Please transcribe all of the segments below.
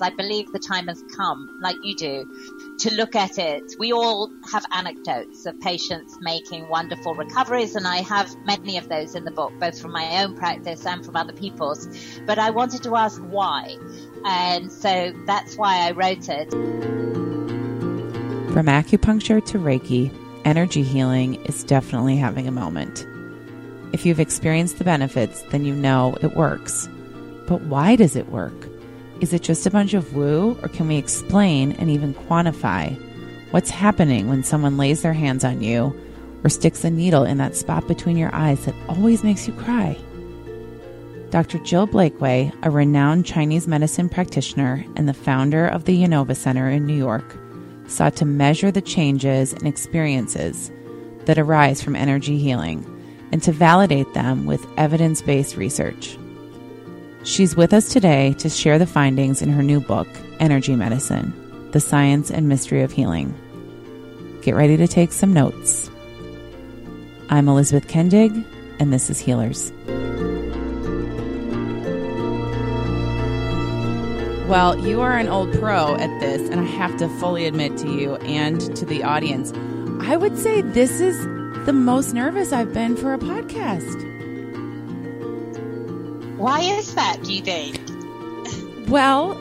I believe the time has come, like you do, to look at it. We all have anecdotes of patients making wonderful recoveries, and I have many of those in the book, both from my own practice and from other people's. But I wanted to ask why. And so that's why I wrote it. From acupuncture to Reiki, energy healing is definitely having a moment. If you've experienced the benefits, then you know it works. But why does it work? Is it just a bunch of woo, or can we explain and even quantify what's happening when someone lays their hands on you or sticks a needle in that spot between your eyes that always makes you cry? Dr. Jill Blakeway, a renowned Chinese medicine practitioner and the founder of the Yinova Center in New York, sought to measure the changes and experiences that arise from energy healing and to validate them with evidence based research. She's with us today to share the findings in her new book, Energy Medicine The Science and Mystery of Healing. Get ready to take some notes. I'm Elizabeth Kendig, and this is Healers. Well, you are an old pro at this, and I have to fully admit to you and to the audience, I would say this is the most nervous I've been for a podcast. Why is that, do you think? Well,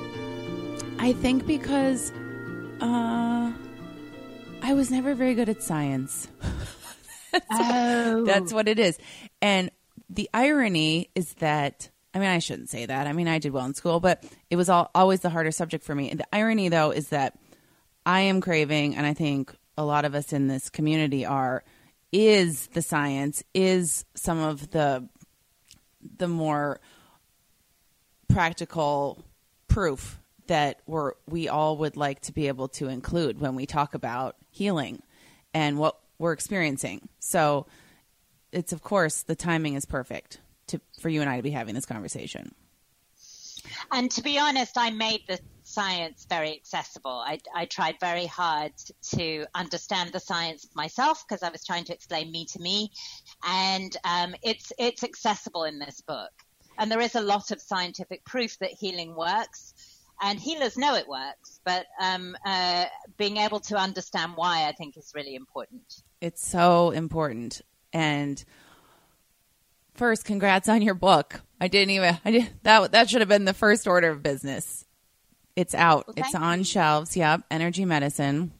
I think because uh, I was never very good at science. that's, oh. that's what it is. And the irony is that I mean, I shouldn't say that. I mean, I did well in school, but it was all, always the harder subject for me. And the irony, though, is that I am craving, and I think a lot of us in this community are, is the science, is some of the the more practical proof that we're we all would like to be able to include when we talk about healing and what we're experiencing. So it's of course the timing is perfect to for you and I to be having this conversation. And to be honest, I made the science very accessible. I, I tried very hard to understand the science myself because I was trying to explain me to me, and um, it's it's accessible in this book. And there is a lot of scientific proof that healing works, and healers know it works. But um, uh, being able to understand why, I think, is really important. It's so important. And first, congrats on your book. I didn't even. I did that. That should have been the first order of business. It's out. Okay. It's on shelves. Yep, Energy Medicine.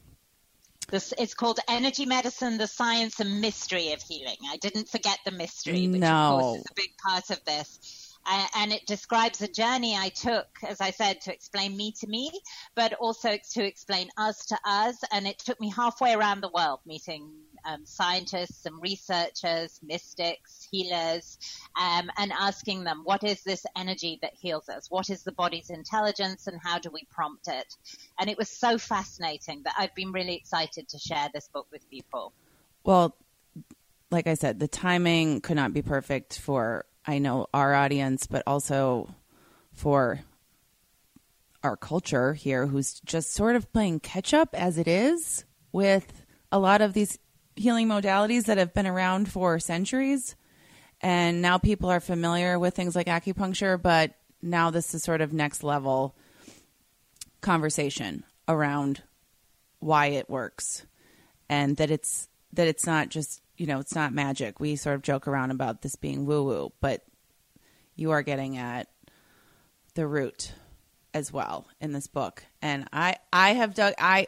This, it's called Energy Medicine: The Science and Mystery of Healing. I didn't forget the mystery, which No. of course is a big part of this. And it describes a journey I took, as I said, to explain me to me, but also to explain us to us. And it took me halfway around the world, meeting um, scientists and researchers, mystics, healers, um, and asking them, what is this energy that heals us? What is the body's intelligence, and how do we prompt it? And it was so fascinating that I've been really excited to share this book with people. Well, like I said, the timing could not be perfect for I know our audience, but also for our culture here, who's just sort of playing catch up as it is with a lot of these healing modalities that have been around for centuries. And now people are familiar with things like acupuncture, but now this is sort of next level conversation around why it works and that it's that it's not just you know it's not magic we sort of joke around about this being woo woo but you are getting at the root as well in this book and i i have dug i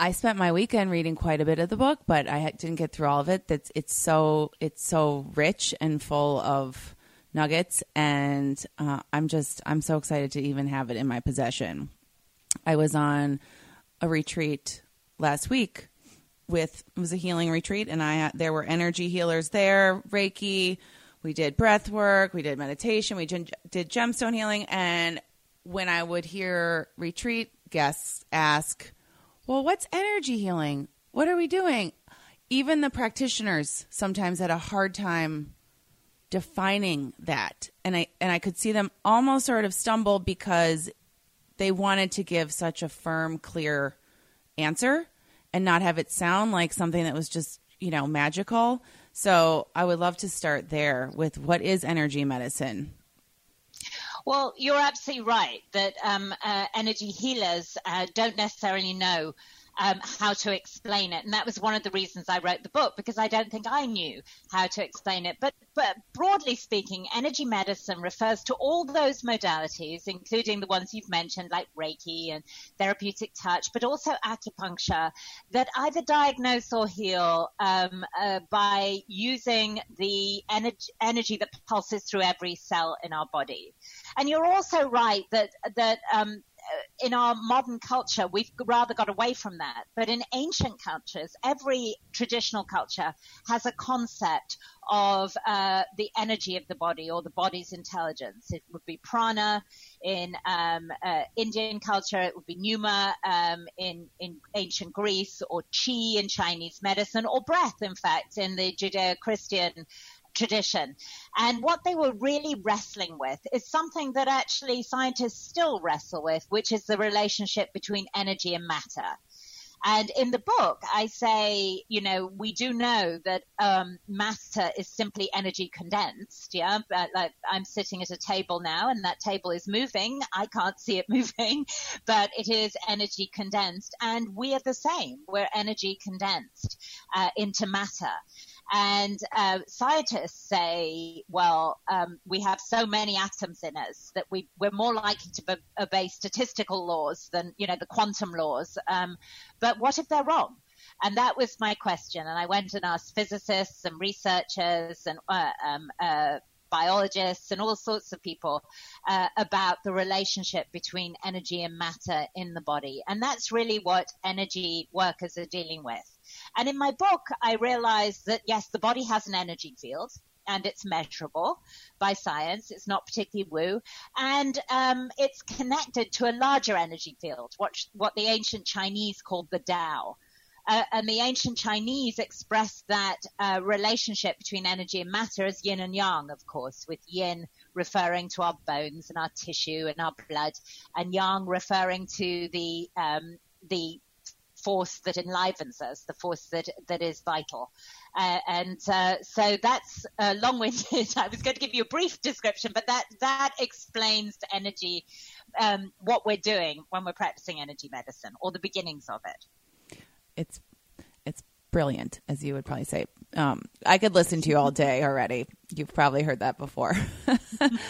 i spent my weekend reading quite a bit of the book but i didn't get through all of it. That's it's so it's so rich and full of nuggets. And uh, i'm just i'm so excited to even have it in my possession. I was on a retreat last week with it was a healing retreat and I there were energy healers there, Reiki, we did breath work, we did meditation, we did, did gemstone healing. And when I would hear retreat guests ask, "Well, what's energy healing? What are we doing?" Even the practitioners sometimes had a hard time defining that. And I and I could see them almost sort of stumble because they wanted to give such a firm, clear answer and not have it sound like something that was just, you know, magical. So I would love to start there with what is energy medicine? Well, you're absolutely right that um, uh, energy healers uh, don't necessarily know um, how to explain it. And that was one of the reasons I wrote the book because I don't think I knew how to explain it. But, but broadly speaking, energy medicine refers to all those modalities, including the ones you've mentioned, like Reiki and therapeutic touch, but also acupuncture, that either diagnose or heal um, uh, by using the energy, energy that pulses through every cell in our body. And you're also right that that um, in our modern culture, we've rather got away from that. But in ancient cultures, every traditional culture has a concept of uh, the energy of the body or the body's intelligence. It would be prana in um, uh, Indian culture, it would be pneuma um, in, in ancient Greece, or chi in Chinese medicine, or breath, in fact, in the Judeo Christian tradition. And what they were really wrestling with is something that actually scientists still wrestle with, which is the relationship between energy and matter. And in the book, I say, you know, we do know that um, matter is simply energy condensed. Yeah, like I'm sitting at a table now, and that table is moving. I can't see it moving, but it is energy condensed, and we are the same. We're energy condensed uh, into matter. And uh, scientists say, well, um, we have so many atoms in us that we, we're more likely to be- obey statistical laws than, you know, the quantum laws. Um, but what if they're wrong? And that was my question. And I went and asked physicists and researchers and uh, um, uh, biologists and all sorts of people uh, about the relationship between energy and matter in the body. And that's really what energy workers are dealing with. And in my book, I realized that yes, the body has an energy field and it's measurable by science. It's not particularly woo, and um, it's connected to a larger energy field, what what the ancient Chinese called the Tao. Uh, and the ancient Chinese expressed that uh, relationship between energy and matter as yin and yang, of course, with yin referring to our bones and our tissue and our blood, and yang referring to the um, the force that enlivens us, the force that that is vital. Uh, and uh, so that's uh, long-winded. I was going to give you a brief description, but that that explains the energy, um, what we're doing when we're practicing energy medicine, or the beginnings of it. It's it's brilliant, as you would probably say. Um, I could listen to you all day already. You've probably heard that before.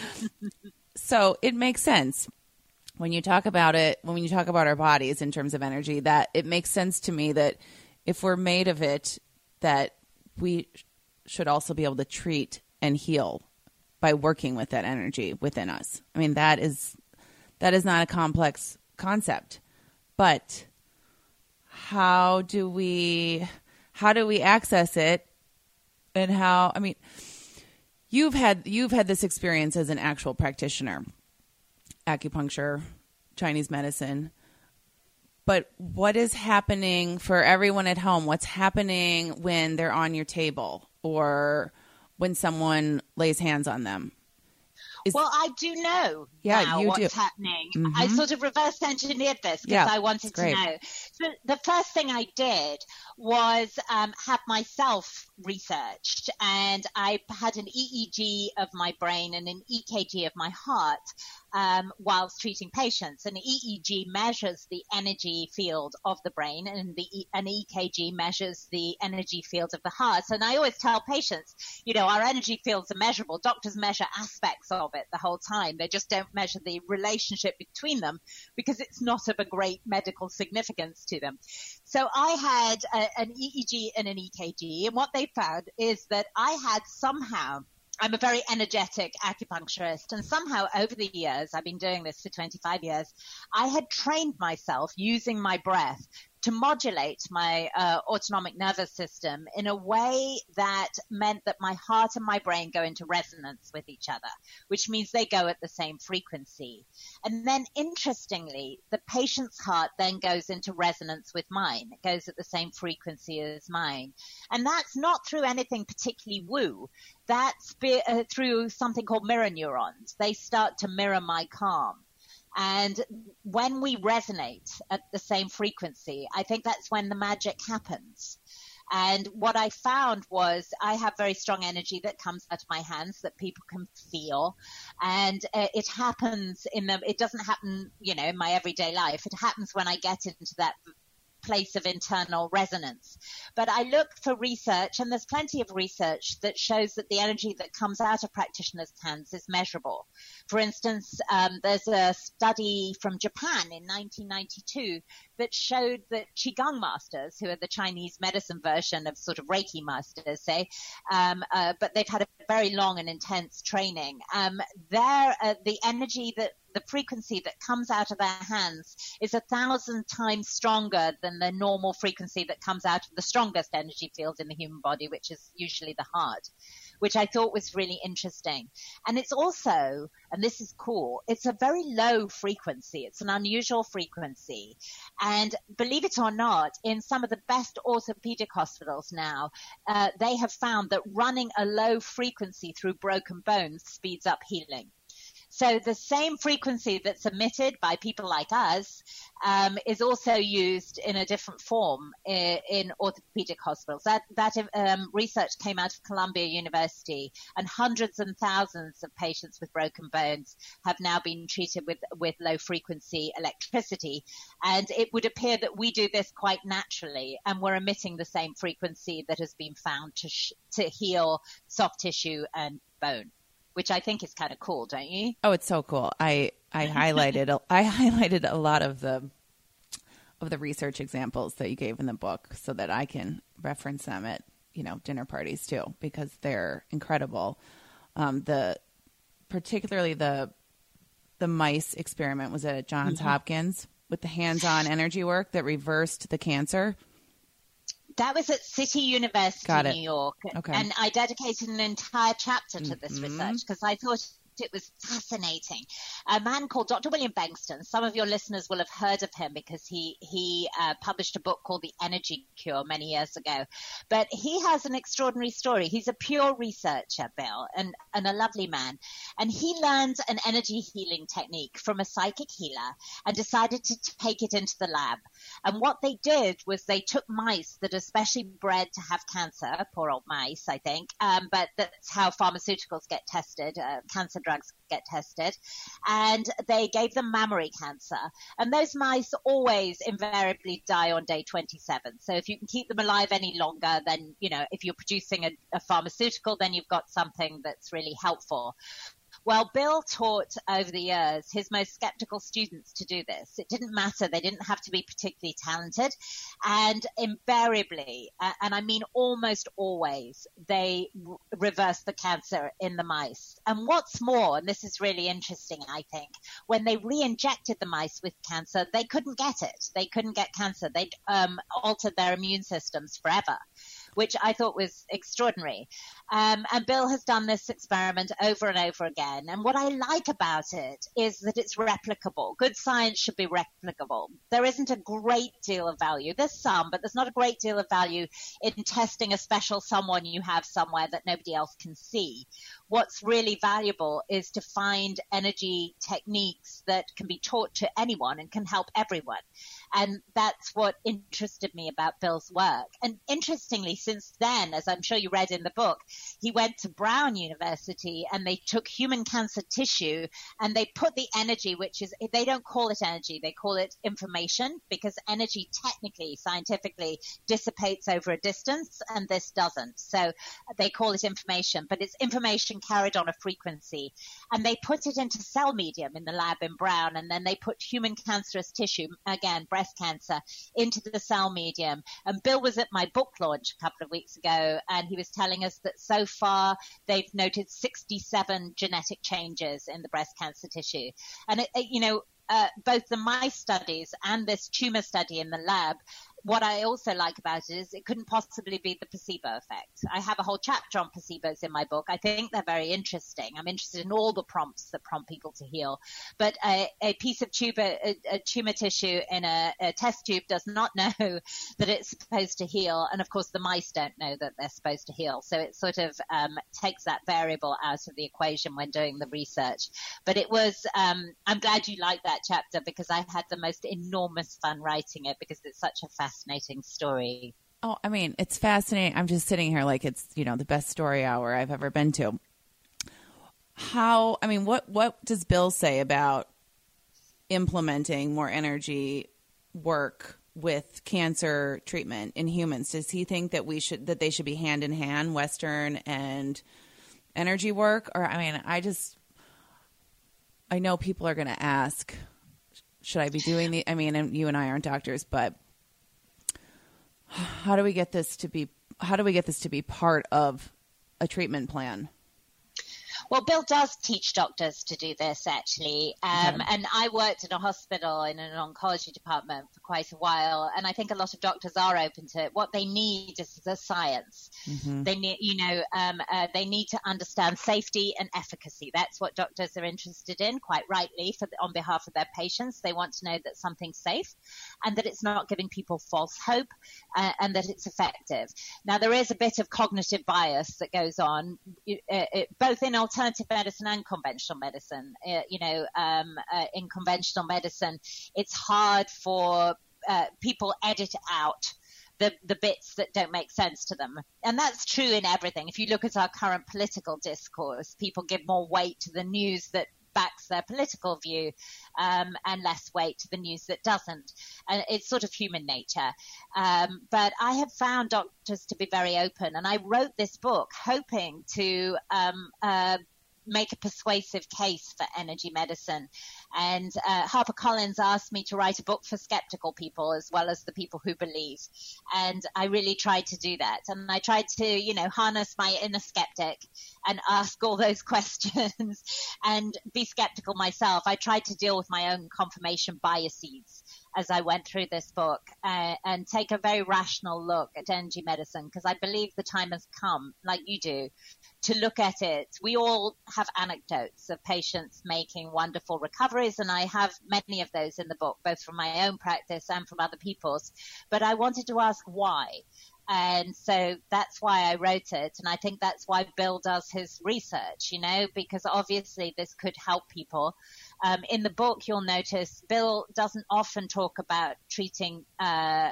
so it makes sense when you talk about it, when you talk about our bodies in terms of energy, that it makes sense to me that if we're made of it, that we should also be able to treat and heal by working with that energy within us. I mean, that is that is not a complex concept, but how do we how do we access it and how I mean you've had you've had this experience as an actual practitioner acupuncture, Chinese medicine. But what is happening for everyone at home? What's happening when they're on your table or when someone lays hands on them? Is, well, I do know yeah, now what's do. happening. Mm-hmm. I sort of reverse engineered this because yeah, I wanted to know. So the first thing I did was um, have myself researched, and I had an EEG of my brain and an EKG of my heart, um, whilst treating patients. An EEG measures the energy field of the brain, and the an EKG measures the energy field of the heart. And I always tell patients, you know, our energy fields are measurable. Doctors measure aspects of it the whole time. They just don't measure the relationship between them because it's not of a great medical significance to them. So I had a, an EEG and an EKG, and what they found is that I had somehow I'm a very energetic acupuncturist, and somehow over the years, I've been doing this for 25 years, I had trained myself using my breath to modulate my uh, autonomic nervous system in a way that meant that my heart and my brain go into resonance with each other, which means they go at the same frequency. And then interestingly, the patient's heart then goes into resonance with mine. It goes at the same frequency as mine. And that's not through anything particularly woo. That's be, uh, through something called mirror neurons. They start to mirror my calm. And when we resonate at the same frequency, I think that's when the magic happens. And what I found was I have very strong energy that comes out of my hands that people can feel. And uh, it happens in them. It doesn't happen, you know, in my everyday life. It happens when I get into that place of internal resonance. But I look for research, and there's plenty of research that shows that the energy that comes out of practitioners' hands is measurable. For instance, um, there's a study from Japan in 1992 that showed that Qigong masters, who are the Chinese medicine version of sort of Reiki masters, say, um, uh, but they've had a very long and intense training. Um, their, uh, the energy that the frequency that comes out of their hands is a thousand times stronger than the normal frequency that comes out of the strongest energy field in the human body, which is usually the heart, which I thought was really interesting. And it's also, and this is cool, it's a very low frequency. It's an unusual frequency. And believe it or not, in some of the best orthopedic hospitals now, uh, they have found that running a low frequency through broken bones speeds up healing. So the same frequency that's emitted by people like us um, is also used in a different form in, in orthopedic hospitals. That, that um, research came out of Columbia University, and hundreds and thousands of patients with broken bones have now been treated with, with low frequency electricity. And it would appear that we do this quite naturally, and we're emitting the same frequency that has been found to, sh- to heal soft tissue and bone which I think is kind of cool, don't you? Oh, it's so cool. I I highlighted I highlighted a lot of the of the research examples that you gave in the book so that I can reference them at you know dinner parties too because they're incredible. Um, the particularly the the mice experiment was at Johns mm-hmm. Hopkins with the hands-on energy work that reversed the cancer that was at City University, New York. Okay. And I dedicated an entire chapter to this mm-hmm. research because I thought it was fascinating. A man called Dr. William Bengtson. Some of your listeners will have heard of him because he he uh, published a book called The Energy Cure many years ago. But he has an extraordinary story. He's a pure researcher, Bill, and, and a lovely man. And he learned an energy healing technique from a psychic healer and decided to take it into the lab. And what they did was they took mice that are specially bred to have cancer, poor old mice, I think, um, but that's how pharmaceuticals get tested, uh, cancer drugs get tested. And they gave them mammary cancer. And those mice always invariably die on day 27. So if you can keep them alive any longer, then, you know, if you're producing a, a pharmaceutical, then you've got something that's really helpful. Well, Bill taught over the years his most skeptical students to do this. It didn't matter. They didn't have to be particularly talented. And invariably, uh, and I mean almost always, they r- reversed the cancer in the mice. And what's more, and this is really interesting, I think, when they re-injected the mice with cancer, they couldn't get it. They couldn't get cancer. They um, altered their immune systems forever which I thought was extraordinary. Um, and Bill has done this experiment over and over again. And what I like about it is that it's replicable. Good science should be replicable. There isn't a great deal of value. There's some, but there's not a great deal of value in testing a special someone you have somewhere that nobody else can see. What's really valuable is to find energy techniques that can be taught to anyone and can help everyone. And that's what interested me about Bill's work. And interestingly, since then, as I'm sure you read in the book, he went to Brown University and they took human cancer tissue and they put the energy, which is, they don't call it energy, they call it information because energy technically, scientifically dissipates over a distance and this doesn't. So they call it information, but it's information carried on a frequency. And they put it into cell medium in the lab in Brown and then they put human cancerous tissue, again, breast cancer into the cell medium. And Bill was at my book launch a couple of weeks ago, and he was telling us that so far they've noted 67 genetic changes in the breast cancer tissue. And, it, it, you know, uh, both the mice studies and this tumor study in the lab what I also like about it is it couldn't possibly be the placebo effect. I have a whole chapter on placebos in my book. I think they're very interesting. I'm interested in all the prompts that prompt people to heal. But a, a piece of tumor, a, a tumor tissue in a, a, test tube does not know that it's supposed to heal. And of course, the mice don't know that they're supposed to heal. So it sort of um, takes that variable out of the equation when doing the research. But it was, um, I'm glad you liked that chapter because I had the most enormous fun writing it because it's such a fascinating fascinating story. Oh, I mean, it's fascinating. I'm just sitting here like it's, you know, the best story hour I've ever been to. How, I mean, what what does Bill say about implementing more energy work with cancer treatment in humans? Does he think that we should that they should be hand in hand, Western and energy work? Or I mean, I just I know people are going to ask, should I be doing the? I mean, and you and I aren't doctors, but how do we get this to be? How do we get this to be part of a treatment plan? Well, Bill does teach doctors to do this actually. Um. And I worked in a hospital in an oncology department for quite a while. And I think a lot of doctors are open to it. What they need is the science. Mm-hmm. They need, you know, um, uh, they need to understand safety and efficacy. That's what doctors are interested in, quite rightly, for the, on behalf of their patients. They want to know that something's safe and that it's not giving people false hope uh, and that it's effective. Now, there is a bit of cognitive bias that goes on, uh, it, both in alternative medicine and conventional medicine. Uh, you know, um, uh, in conventional medicine, it's hard for uh, people edit out the, the bits that don't make sense to them. And that's true in everything. If you look at our current political discourse, people give more weight to the news that backs their political view um, and less weight to the news that doesn't. And it's sort of human nature. Um, but I have found doctors to be very open, and I wrote this book hoping to um, uh, make a persuasive case for energy medicine. And uh, HarperCollins asked me to write a book for skeptical people as well as the people who believe. And I really tried to do that. And I tried to, you know, harness my inner skeptic and ask all those questions and be skeptical myself. I tried to deal with my own confirmation biases as I went through this book uh, and take a very rational look at energy medicine because I believe the time has come, like you do, to look at it. We all have anecdotes of patients making wonderful recoveries, and I have many of those in the book, both from my own practice and from other people's. But I wanted to ask why. And so that's why I wrote it. And I think that's why Bill does his research, you know, because obviously this could help people. Um, in the book, you'll notice Bill doesn't often talk about treating uh,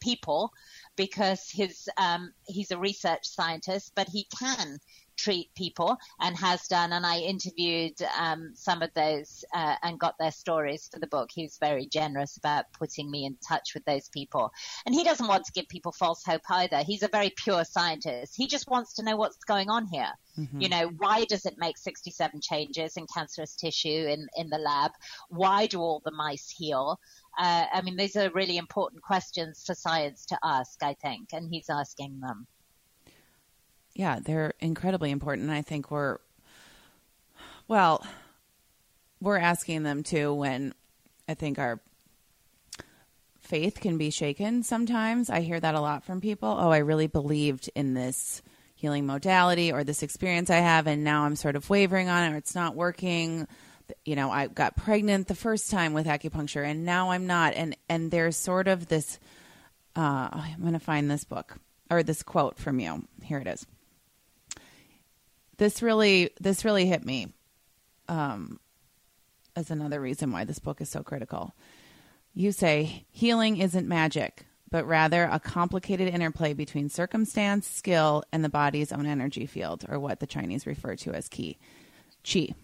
people because his um, he's a research scientist, but he can treat people and has done. And I interviewed um, some of those uh, and got their stories for the book. He was very generous about putting me in touch with those people. And he doesn't want to give people false hope either. He's a very pure scientist. He just wants to know what's going on here. Mm-hmm. You know, why does it make 67 changes in cancerous tissue in, in the lab? Why do all the mice heal? Uh, I mean, these are really important questions for science to ask, I think, and he's asking them. Yeah, they're incredibly important. I think we're, well, we're asking them too when I think our faith can be shaken sometimes. I hear that a lot from people. Oh, I really believed in this healing modality or this experience I have, and now I'm sort of wavering on it or it's not working you know, I got pregnant the first time with acupuncture and now I'm not. And, and there's sort of this, uh, I'm going to find this book or this quote from you. Here it is. This really, this really hit me. Um, as another reason why this book is so critical. You say healing isn't magic, but rather a complicated interplay between circumstance, skill, and the body's own energy field, or what the Chinese refer to as qi. Qi.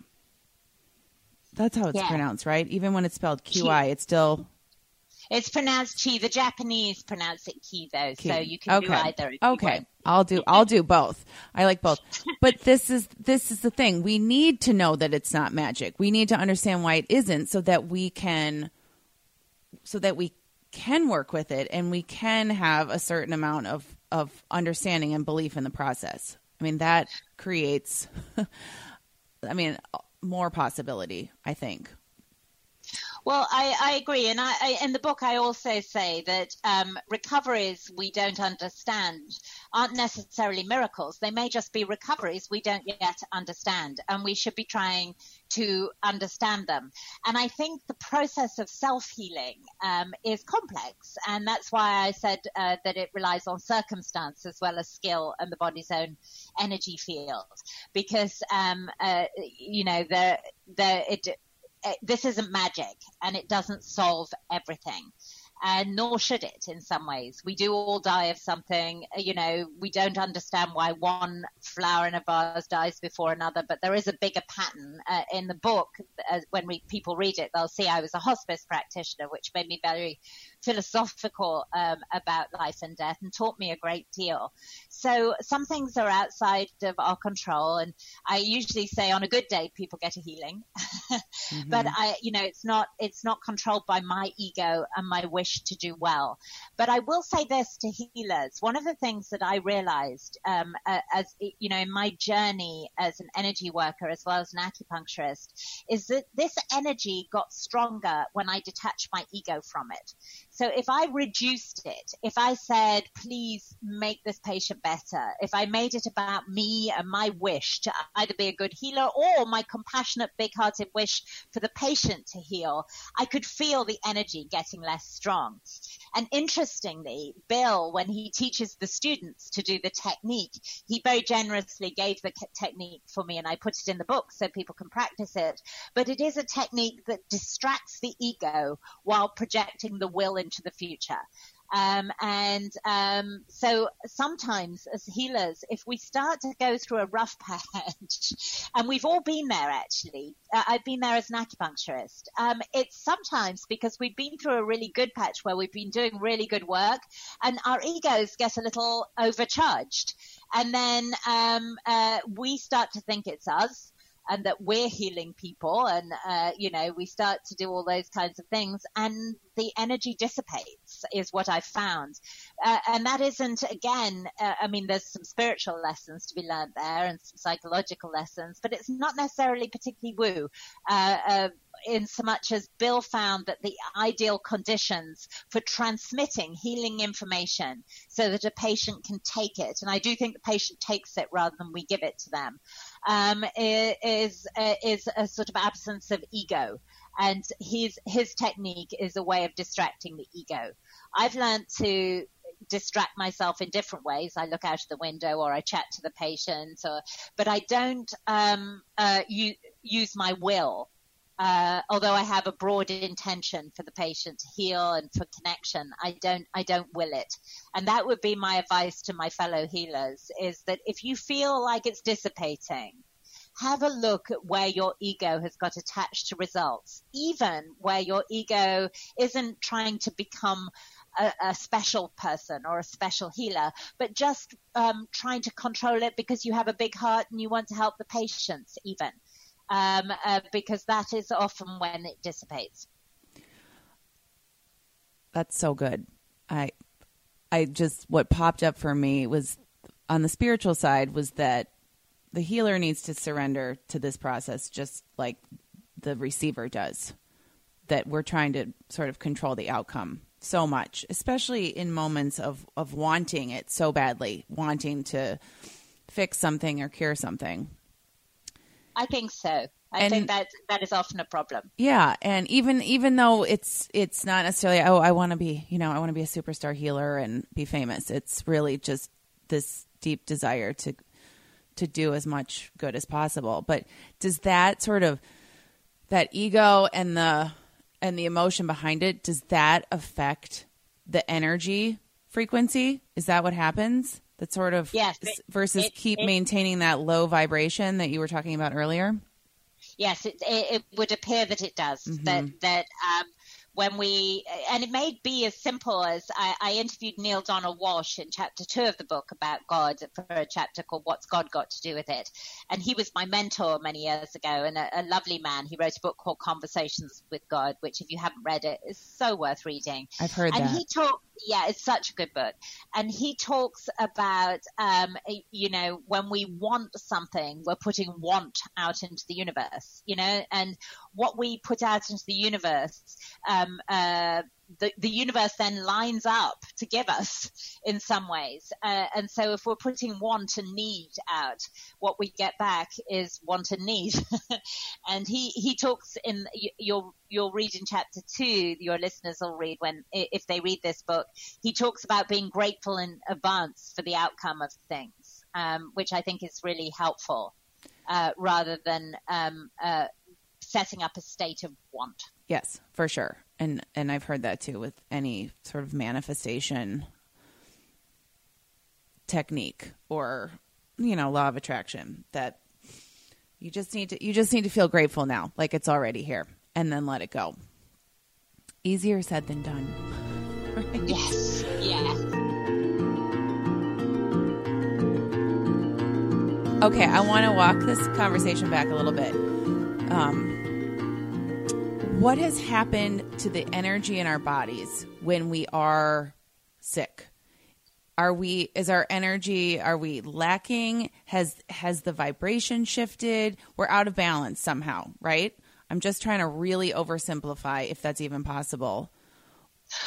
That's how it's yeah. pronounced, right? Even when it's spelled QI, it's still. It's pronounced chi. The Japanese pronounce it ki though, ki. so you can okay. do either. Okay, I'll do I'll do both. I like both. But this is this is the thing. We need to know that it's not magic. We need to understand why it isn't, so that we can, so that we can work with it and we can have a certain amount of of understanding and belief in the process. I mean that creates. I mean, more possibility, I think. Well, I, I agree, and I, I, in the book I also say that um, recoveries we don't understand aren't necessarily miracles. They may just be recoveries we don't yet understand, and we should be trying to understand them. And I think the process of self healing um, is complex, and that's why I said uh, that it relies on circumstance as well as skill and the body's own energy field, because um, uh, you know the the it this isn't magic and it doesn't solve everything. and nor should it in some ways. We do all die of something. You know, we don't understand why one flower in a vase dies before another, but there is a bigger pattern uh, in the book. Uh, when we, people read it, they'll see I was a hospice practitioner, which made me very philosophical um, about life and death and taught me a great deal. So some things are outside of our control, and I usually say on a good day people get a healing, mm-hmm. but I, you know, it's not it's not controlled by my ego and my wish to do well. But I will say this to healers: one of the things that I realized um, as you know in my journey as an energy worker as well as an acupuncturist is that this energy got stronger when I detached my ego from it. So if I reduced it, if I said, please make this patient better, if I made it about me and my wish to either be a good healer or my compassionate, big hearted wish for the patient to heal, I could feel the energy getting less strong. And interestingly, Bill, when he teaches the students to do the technique, he very generously gave the technique for me and I put it in the book so people can practice it. But it is a technique that distracts the ego while projecting the will into the future. Um, and um, so sometimes as healers, if we start to go through a rough patch, and we've all been there actually, uh, I've been there as an acupuncturist. Um, it's sometimes because we've been through a really good patch where we've been doing really good work, and our egos get a little overcharged, and then um, uh, we start to think it's us and that we're healing people and uh, you know we start to do all those kinds of things and the energy dissipates is what i've found. Uh, and that isn't again uh, i mean there's some spiritual lessons to be learned there and some psychological lessons but it's not necessarily particularly woo. Uh, uh, in so much as Bill found that the ideal conditions for transmitting healing information so that a patient can take it, and I do think the patient takes it rather than we give it to them, um, is, uh, is a sort of absence of ego. And his, his technique is a way of distracting the ego. I've learned to distract myself in different ways. I look out of the window or I chat to the patient, or, but I don't um, uh, use my will uh, although I have a broad intention for the patient to heal and for connection, I don't, I don't will it. And that would be my advice to my fellow healers is that if you feel like it's dissipating, have a look at where your ego has got attached to results, even where your ego isn't trying to become a, a special person or a special healer, but just um, trying to control it because you have a big heart and you want to help the patients even um, uh, because that is often when it dissipates. That's so good. I, I just what popped up for me was on the spiritual side was that the healer needs to surrender to this process just like the receiver does. That we're trying to sort of control the outcome so much, especially in moments of, of wanting it so badly, wanting to fix something or cure something. I think so. I and, think that that is often a problem. Yeah, and even even though it's it's not necessarily oh I want to be you know I want to be a superstar healer and be famous. It's really just this deep desire to to do as much good as possible. But does that sort of that ego and the and the emotion behind it does that affect the energy frequency? Is that what happens? That sort of yes, it, versus it, keep it, maintaining that low vibration that you were talking about earlier yes it, would appear that it does mm-hmm. that that um, when we, and it may be as simple as I, I, interviewed Neale Donald Walsch in chapter two of the book about God for a chapter called What's God Got to Do with It? And he was my mentor many years ago and a, a lovely man. He wrote a book called Conversations with God, which if you haven't read it, is so worth reading. I've heard and that. he talked, yeah, it's such a good book. And he talks about, um, you know, when we want something, we're putting want out into the universe, you know, and what we put out into the universe, um, uh, the, the universe then lines up to give us in some ways. Uh, and so if we're putting want and need out, what we get back is want and need. and he, he talks in, you'll, you'll read in chapter two, your listeners will read when, if they read this book, he talks about being grateful in advance for the outcome of things, um, which I think is really helpful, uh, rather than, um, uh, setting up a state of want. Yes, for sure. And and I've heard that too with any sort of manifestation technique or you know, law of attraction that you just need to you just need to feel grateful now, like it's already here, and then let it go. Easier said than done. Right? Yes. Yeah. Okay, I want to walk this conversation back a little bit. Um, what has happened to the energy in our bodies when we are sick? Are we is our energy are we lacking? Has has the vibration shifted? We're out of balance somehow, right? I'm just trying to really oversimplify if that's even possible.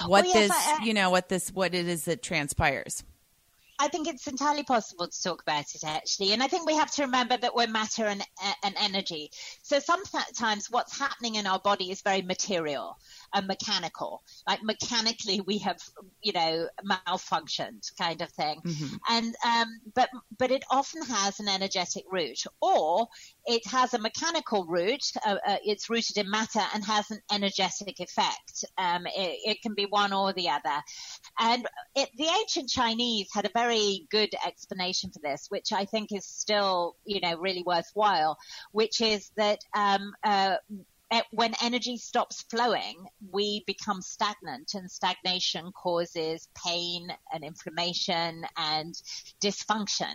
What well, yes, this, I, I, uh, you know, what this what it is that transpires. I think it's entirely possible to talk about it actually. And I think we have to remember that we're matter and, uh, and energy. So sometimes what's happening in our body is very material and mechanical. Like mechanically we have, you know, malfunctioned kind of thing. Mm-hmm. And, um, but, but it often has an energetic root or it has a mechanical root. Uh, uh, it's rooted in matter and has an energetic effect. Um, it, it, can be one or the other. And it, the ancient Chinese had a very good explanation for this, which I think is still, you know, really worthwhile, which is that um, uh, Eh, when energy stops flowing, we become stagnant, and stagnation causes pain and inflammation and dysfunction.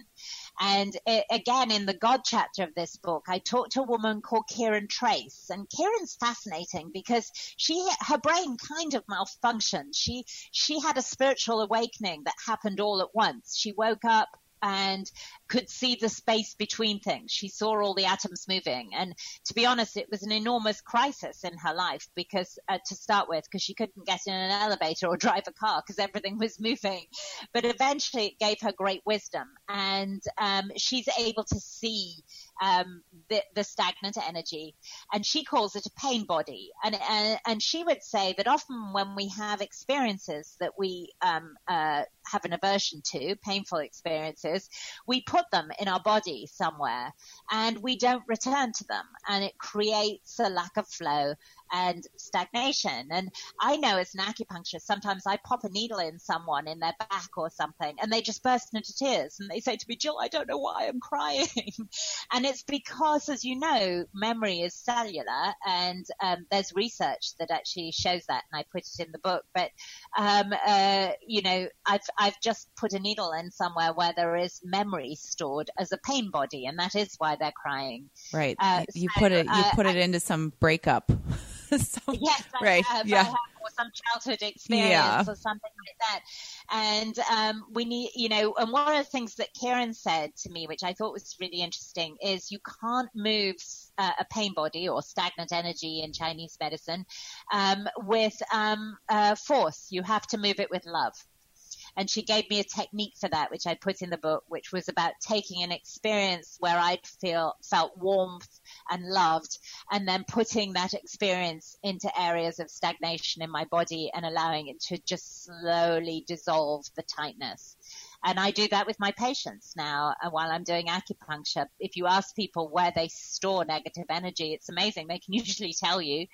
And it, again, in the God chapter of this book, I talked to a woman called Kiran Trace, and Kiran's fascinating because she her brain kind of malfunctioned. She she had a spiritual awakening that happened all at once. She woke up and could see the space between things. She saw all the atoms moving. And to be honest, it was an enormous crisis in her life because, uh, to start with, because she couldn't get in an elevator or drive a car because everything was moving. But eventually it gave her great wisdom. And um, she's able to see um, the, the, stagnant energy, and she calls it a pain body. And, and, and she would say that often when we have experiences that we um, uh, have an aversion to, painful experiences, we put them in our body somewhere, and we don't return to them, and it creates a lack of flow and stagnation. And I know as an acupuncturist, sometimes I pop a needle in someone in their back or something and they just burst into tears and they say to me, Jill, I don't know why I'm crying. and it's because, as you know, memory is cellular and um, there's research that actually shows that and I put it in the book. But, um, uh, you know, I've, I've just put a needle in somewhere where there is memory stored as a pain body and that is why they're crying. Right. Uh, you so, put it, you uh, put it into some breakup. some, yes, right. Have, yeah. or some childhood experience yeah. or something like that. And um, we need, you know, and one of the things that Karen said to me, which I thought was really interesting, is you can't move uh, a pain body or stagnant energy in Chinese medicine um, with um, uh, force. You have to move it with love. And she gave me a technique for that, which I put in the book, which was about taking an experience where I'd feel, felt warmth and loved and then putting that experience into areas of stagnation in my body and allowing it to just slowly dissolve the tightness. And I do that with my patients now uh, while I'm doing acupuncture. If you ask people where they store negative energy, it's amazing. They can usually tell you.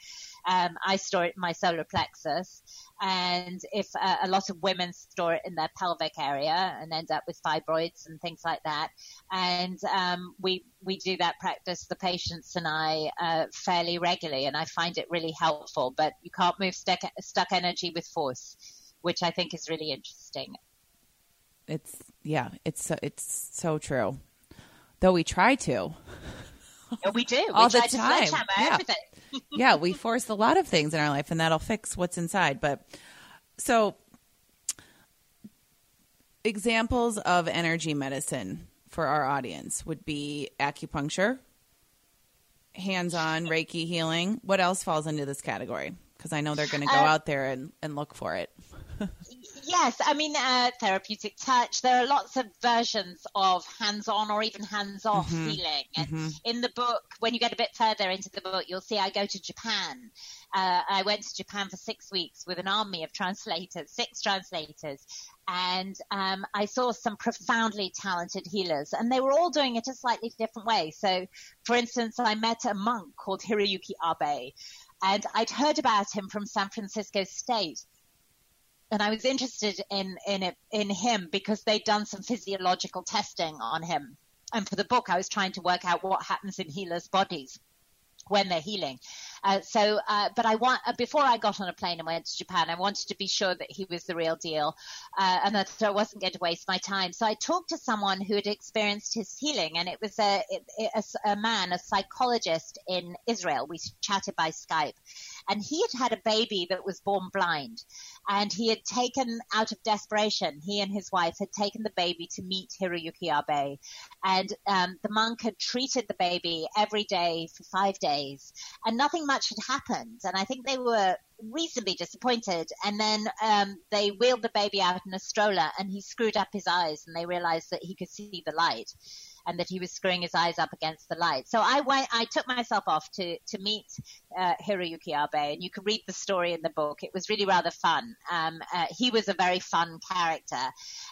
Um, I store it in my solar plexus. And if uh, a lot of women store it in their pelvic area and end up with fibroids and things like that. And um, we, we do that practice, the patients and I, uh, fairly regularly. And I find it really helpful. But you can't move stuck, stuck energy with force, which I think is really interesting. It's yeah, it's it's so true. Though we try to. Yeah, we do all we the time. yeah. yeah, we force a lot of things in our life, and that'll fix what's inside. But so, examples of energy medicine for our audience would be acupuncture, hands-on Reiki healing. What else falls into this category? Because I know they're going to go uh, out there and, and look for it. Yes, I mean, uh, therapeutic touch. There are lots of versions of hands on or even hands off mm-hmm. healing. And mm-hmm. in the book, when you get a bit further into the book, you'll see I go to Japan. Uh, I went to Japan for six weeks with an army of translators, six translators, and um, I saw some profoundly talented healers, and they were all doing it a slightly different way. So, for instance, I met a monk called Hiroyuki Abe, and I'd heard about him from San Francisco State and I was interested in in it, in him because they'd done some physiological testing on him. And for the book, I was trying to work out what happens in healers' bodies when they're healing. Uh, so, uh, but I want uh, before I got on a plane and went to Japan, I wanted to be sure that he was the real deal, uh, and that I wasn't going to waste my time. So I talked to someone who had experienced his healing, and it was a, a, a man, a psychologist in Israel. We chatted by Skype, and he had had a baby that was born blind, and he had taken out of desperation. He and his wife had taken the baby to meet Hiroyuki Abe, and um, the monk had treated the baby every day for five days, and nothing much had happened. And I think they were reasonably disappointed. And then um, they wheeled the baby out in a stroller, and he screwed up his eyes, and they realized that he could see the light and that he was screwing his eyes up against the light. So I went, I took myself off to to meet uh, Hiroyuki Abe, and you can read the story in the book. It was really rather fun. Um, uh, he was a very fun character,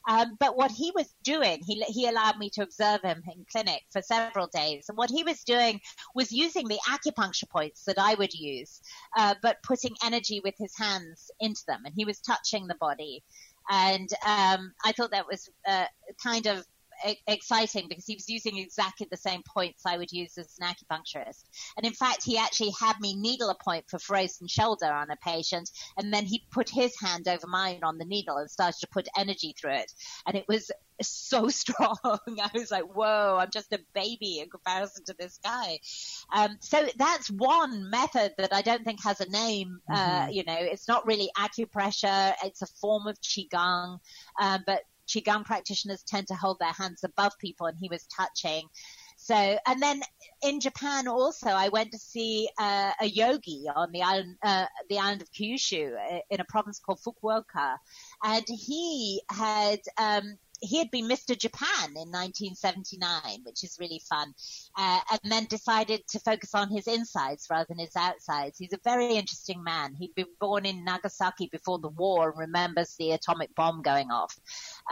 um, but what he was doing, he he allowed me to observe him in clinic for several days, and what he was doing was using the acupuncture points that I would use, uh, but putting energy with his hands into them, and he was touching the body and um, I thought that was uh, kind of exciting because he was using exactly the same points I would use as an acupuncturist. And in fact, he actually had me needle a point for frozen shoulder on a patient, and then he put his hand over mine on the needle and started to put energy through it. And it was so strong. I was like, whoa, I'm just a baby in comparison to this guy. Um, so that's one method that I don't think has a name. Uh, mm-hmm. Uh, you know, it's not really acupressure. It's a form of qigong, um, but qigong practitioners tend to hold their hands above people, and he was touching. So, and then in Japan also, I went to see uh, a yogi on the island, uh, the island of Kyushu, uh, in a province called Fukuoka, and he had um, he had been Mr. Japan in 1979, which is really fun, uh, and then decided to focus on his insides rather than his outsides. He's a very interesting man. He'd been born in Nagasaki before the war and remembers the atomic bomb going off.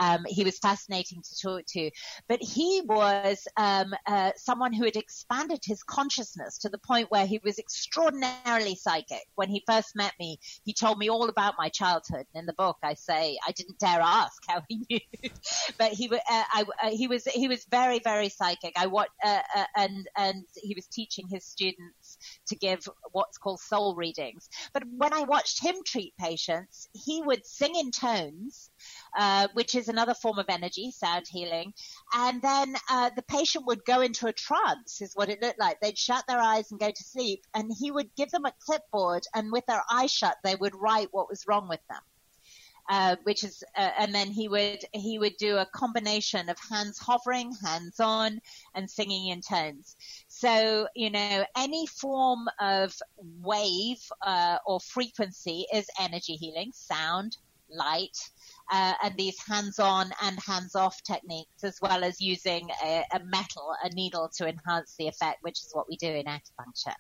Um, he was fascinating to talk to, but he was um, uh, someone who had expanded his consciousness to the point where he was extraordinarily psychic. When he first met me, he told me all about my childhood. In the book, I say I didn't dare ask how he knew. but he uh, I, uh, he was he was very very psychic. I what uh, uh, and and he was teaching his students to give what's called soul readings. But when I watched him treat patients, he would sing in tones. Uh, which is another form of energy, sound healing. And then uh, the patient would go into a trance, is what it looked like. They'd shut their eyes and go to sleep, and he would give them a clipboard, and with their eyes shut, they would write what was wrong with them. Uh, which is, uh, and then he would he would do a combination of hands hovering, hands on, and singing in tones. So you know, any form of wave uh, or frequency is energy healing, sound, light, uh, and these hands-on and hands-off techniques, as well as using a, a, metal, a needle, to enhance the effect, which is what we do in acupuncture.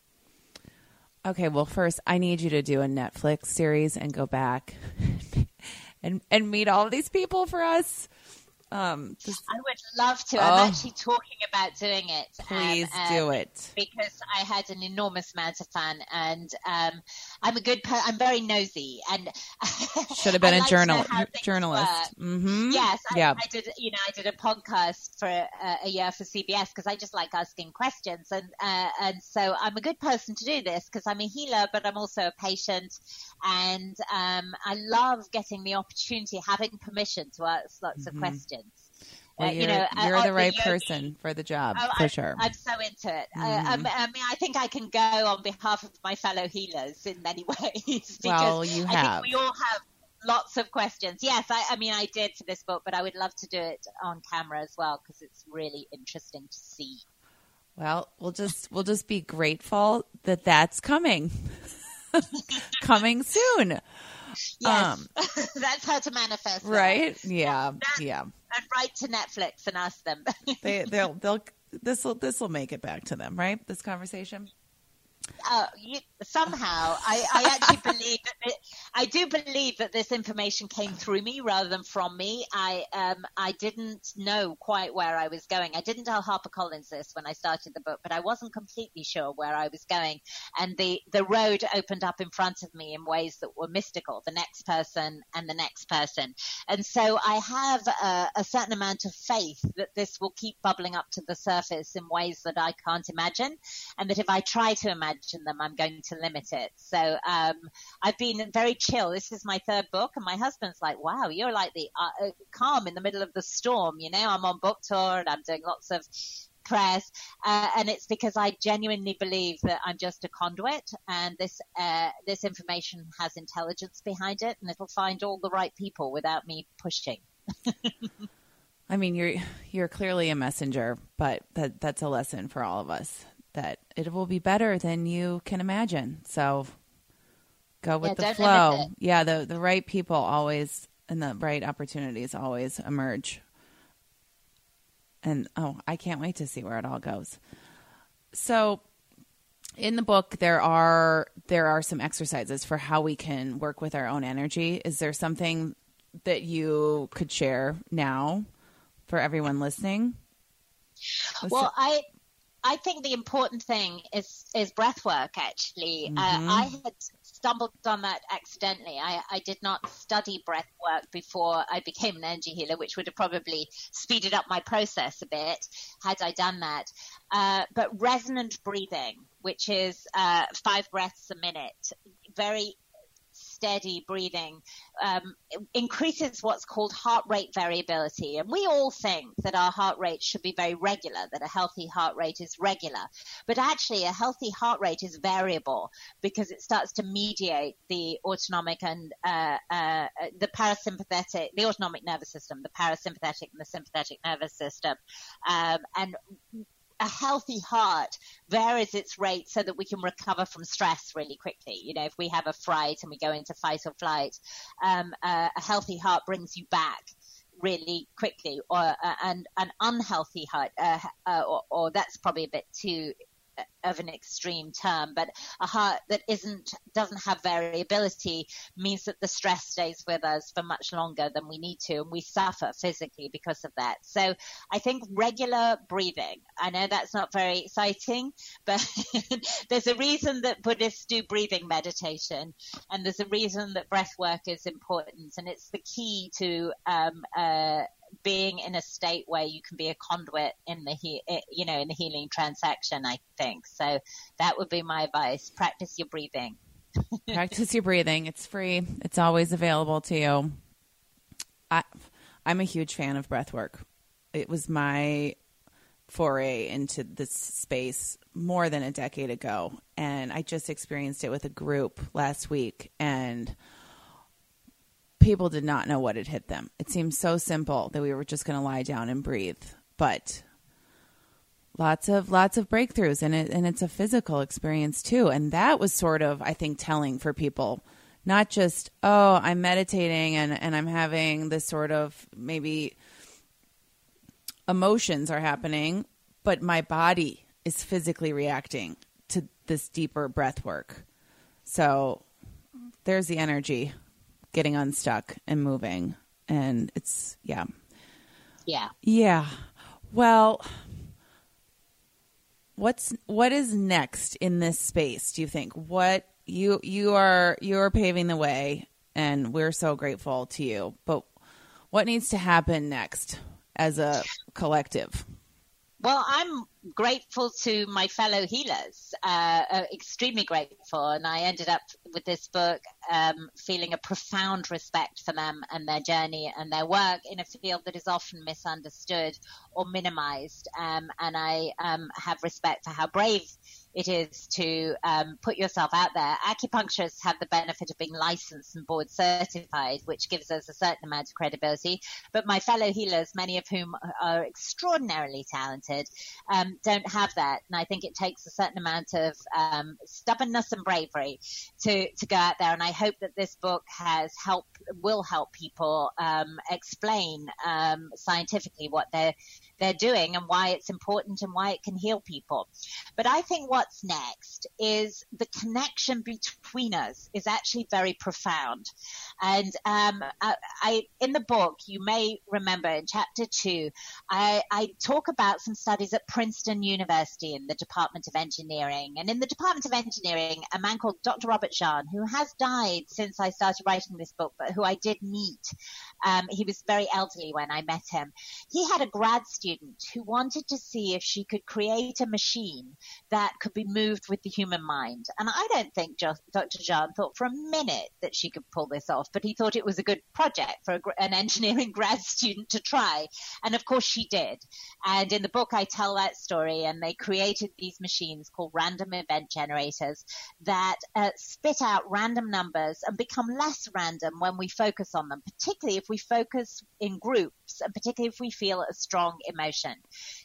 Okay, well, first I need you to do a Netflix series and go back and and meet all these people for us. Um, just, I would love to. I'm oh. actually talking about doing it. Please um, do um, it because I had an enormous amount of fun, and um, I'm a good. Per- I'm very nosy, and should have been a like journal journalist. Mm-hmm. Yes, I, I, did. You know, I did a podcast for uh, a year for CBS because I just like asking questions, and uh, and so I'm a good person to do this because I'm a healer, but I'm also a patient, and um, I love getting the opportunity, having permission to ask lots mm-hmm. of questions. Well, uh, you know, you're uh, the right the person for the job oh, for I, sure. I'm so into it. Mm-hmm. Uh, I, I, mean, I think I can go on behalf of my fellow healers in many ways. because well, you have. we all have lots of questions. Yes, I, I, mean, I did for this book, but I would love to do it on camera as well because it's really interesting to see. Well, we'll just we'll just be grateful that that's coming, coming soon. Yes, um, that's how to manifest. Right? That. Yeah, that, yeah. And write to Netflix and ask them. they, they'll, they'll. This will, this will make it back to them, right? This conversation uh, you, somehow I, I actually believe that it, I do believe that this information came through me rather than from me. I um, I didn't know quite where I was going. I didn't tell HarperCollins this when I started the book, but I wasn't completely sure where I was going, and the the road opened up in front of me in ways that were mystical. The next person and the next person, and so I have a, a certain amount of faith that this will keep bubbling up to the surface in ways that I can't imagine, and that if I try to imagine mention them, I'm going to limit it. So um, I've been very chill. This is my third book, and my husband's like, "Wow, you're like the uh, uh, calm in the middle of the storm." You know, I'm on book tour and I'm doing lots of press, uh, and it's because I genuinely believe that I'm just a conduit, and this uh, this information has intelligence behind it, and it'll find all the right people without me pushing. I mean, you're you're clearly a messenger, but that that's a lesson for all of us that it will be better than you can imagine. So go with yeah, the flow. Yeah, the the right people always and the right opportunities always emerge. And oh, I can't wait to see where it all goes. So in the book there are there are some exercises for how we can work with our own energy. Is there something that you could share now for everyone listening? well, I I think the important thing is is breath work. Actually, uh, mm-hmm. uh, I had stumbled on that accidentally. I, I did not study breath work before I became an energy healer, which would have probably speeded up my process a bit had I done that. Uh, but resonant breathing, which is uh, five breaths a minute, very steady breathing um, increases what's called heart rate variability. And we all think that our heart rate should be very regular, that a healthy heart rate is regular. But actually, a healthy heart rate is variable because it starts to mediate the autonomic and uh, uh, the parasympathetic, the autonomic nervous system, the parasympathetic and the sympathetic nervous system. Um, and a healthy heart varies its rate so that we can recover from stress really quickly. You know, if we have a fright and we go into fight or flight, um, uh, a healthy heart brings you back really quickly, or uh, and an unhealthy heart, uh, uh or, or, that's probably a bit too of an extreme term, but a heart that isn't doesn't have variability means that the stress stays with us for much longer than we need to, and we suffer physically because of that. So I think regular breathing. I know that's not very exciting, but there's a reason that Buddhists do breathing meditation, and there's a reason that breath work is important, and it's the key to um, uh, being in a state where you can be a conduit in the he- eh, you know in the healing transaction i think. So that would be my advice. Practice your breathing. Practice your breathing. It's free. It's always available to you. I i'm a huge fan of breath work. It was my foray into this space more than a decade ago and i just experienced it with a group last week and people did not know what had hit them. It seemed so simple that we were just going to lie down and breathe, but lots of lots of breakthroughs and it and it's a physical experience too. And that was sort of I think telling for people not just oh I'm meditating and and I'm having this sort of maybe emotions are happening, but my body is physically reacting to this deeper breath work. So there's the energy getting unstuck and moving. And it's, yeah. Yeah. Yeah. Well, what's what is next in this space do you think what you you are you are paving the way and we're so grateful to you but what needs to happen next as a collective well, I'm grateful to my fellow healers, uh, uh, extremely grateful. And I ended up with this book um, feeling a profound respect for them and their journey and their work in a field that is often misunderstood or minimized. Um, and I um, have respect for how brave it is to um, put yourself out there. Acupuncturists have the benefit of being licensed and board certified, which gives us a certain amount of credibility. But my fellow healers, many of whom are extraordinarily talented, um, don't have that, and I think it takes a certain amount of um, stubbornness and bravery to to go out there. And I hope that this book has help will help people um, explain um, scientifically what they're they're doing and why it's important and why it can heal people. But I think what's next is the connection between us is actually very profound. And um, I, I, in the book, you may remember in chapter two, I, I talk about some studies at Princeton University in the Department of Engineering. And in the Department of Engineering, a man called Dr. Robert Jahn, who has died since I started writing this book, but who I did meet. Um, he was very elderly when I met him. He had a grad student who wanted to see if she could create a machine that could be moved with the human mind. And I don't think Dr. Jahn thought for a minute that she could pull this off, but he thought it was a good project for a, an engineering grad student to try. And of course she did. And in the book, I tell that story and they created these machines called random event generators that uh, spit out random numbers and become less random when we focus on them, particularly if we focus in groups and particularly if we feel a strong emotion.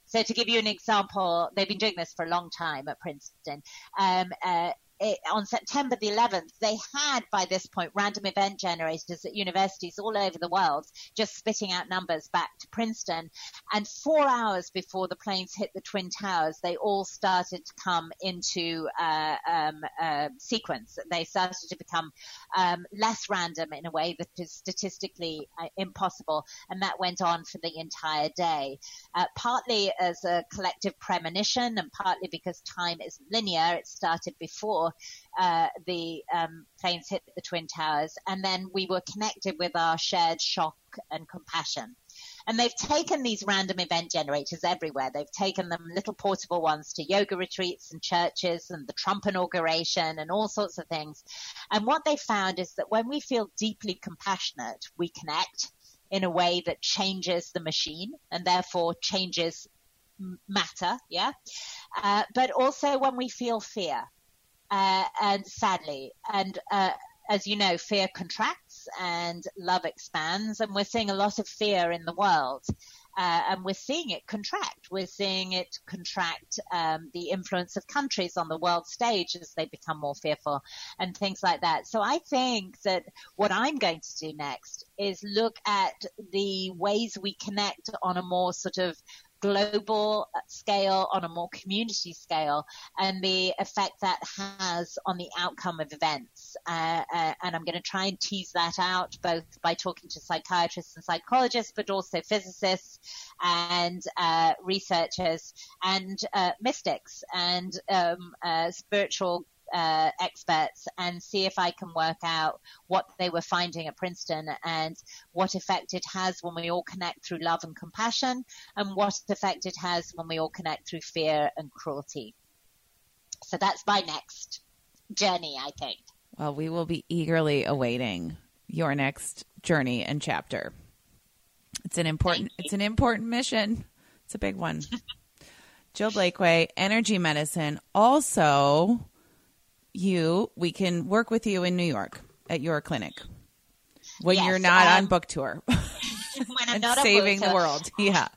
So to give you an example, they've been doing this for a long time at Princeton. Um, uh, it, on September the 11th, they had by this point random event generators at universities all over the world just spitting out numbers back to Princeton. And four hours before the planes hit the Twin Towers, they all started to come into uh, um, uh, sequence. They started to become um, less random in a way that is statistically uh, impossible. And that went on for the entire day, uh, partly as a collective premonition and partly because time is linear. It started before uh, the um, planes hit the Twin Towers, and then we were connected with our shared shock and compassion. And they've taken these random event generators everywhere. They've taken them little portable ones to yoga retreats and churches and the Trump inauguration and all sorts of things. And what they found is that when we feel deeply compassionate, we connect in a way that changes the machine and therefore changes matter. Yeah. Uh, but also when we feel fear, uh, and sadly, and uh, as you know, fear contracts and love expands, and we're seeing a lot of fear in the world. Uh, and we're seeing it contract. We're seeing it contract um, the influence of countries on the world stage as they become more fearful and things like that. So I think that what I'm going to do next is look at the ways we connect on a more sort of global scale, on a more community scale, and the effect that has on the outcome of events. Uh, uh, and I'm going to try and tease that out both by talking to psychiatrists and psychologists, but also physicists and uh, researchers and uh, mystics and um, uh, spiritual uh, experts and see if I can work out what they were finding at Princeton and what effect it has when we all connect through love and compassion and what effect it has when we all connect through fear and cruelty. So that's my next journey, I think. Well, we will be eagerly awaiting your next journey and chapter. It's an important it's an important mission. It's a big one. Jill Blakeway, energy medicine, also you, we can work with you in New York at your clinic when yes, you're not um, on book tour. when I'm and not saving the world. Yeah.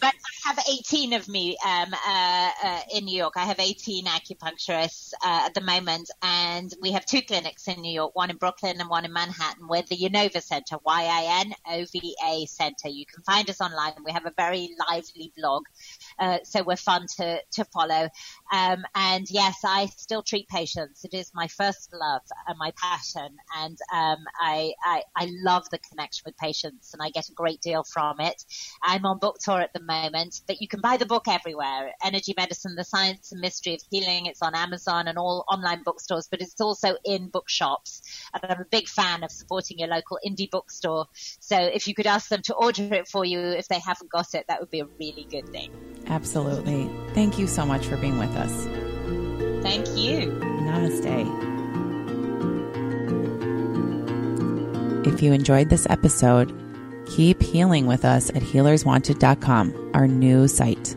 But I have 18 of me um, uh, uh, in New York. I have 18 acupuncturists uh, at the moment, and we have two clinics in New York, one in Brooklyn and one in Manhattan. We're the Yinova Center, Y-I-N-O-V-A Center. You can find us online. We have a very lively blog, uh, so we're fun to, to follow. Um, and yes, I still treat patients. It is my first love and my passion, and um, I, I, I love the connection with patients, and I get a great deal from it. I'm on book tour at the moment, but you can buy the book everywhere. Energy Medicine, The Science and Mystery of Healing. It's on Amazon and all online bookstores, but it's also in bookshops. And I'm a big fan of supporting your local indie bookstore. So if you could ask them to order it for you if they haven't got it, that would be a really good thing. Absolutely. Thank you so much for being with us. Thank you. Namaste. If you enjoyed this episode, Keep healing with us at healerswanted.com, our new site.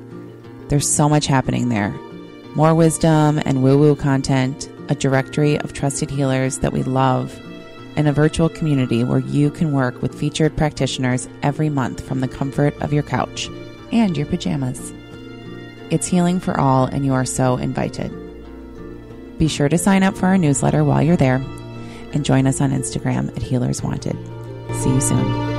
There's so much happening there more wisdom and woo woo content, a directory of trusted healers that we love, and a virtual community where you can work with featured practitioners every month from the comfort of your couch and your pajamas. It's healing for all, and you are so invited. Be sure to sign up for our newsletter while you're there and join us on Instagram at Healers Wanted. See you soon.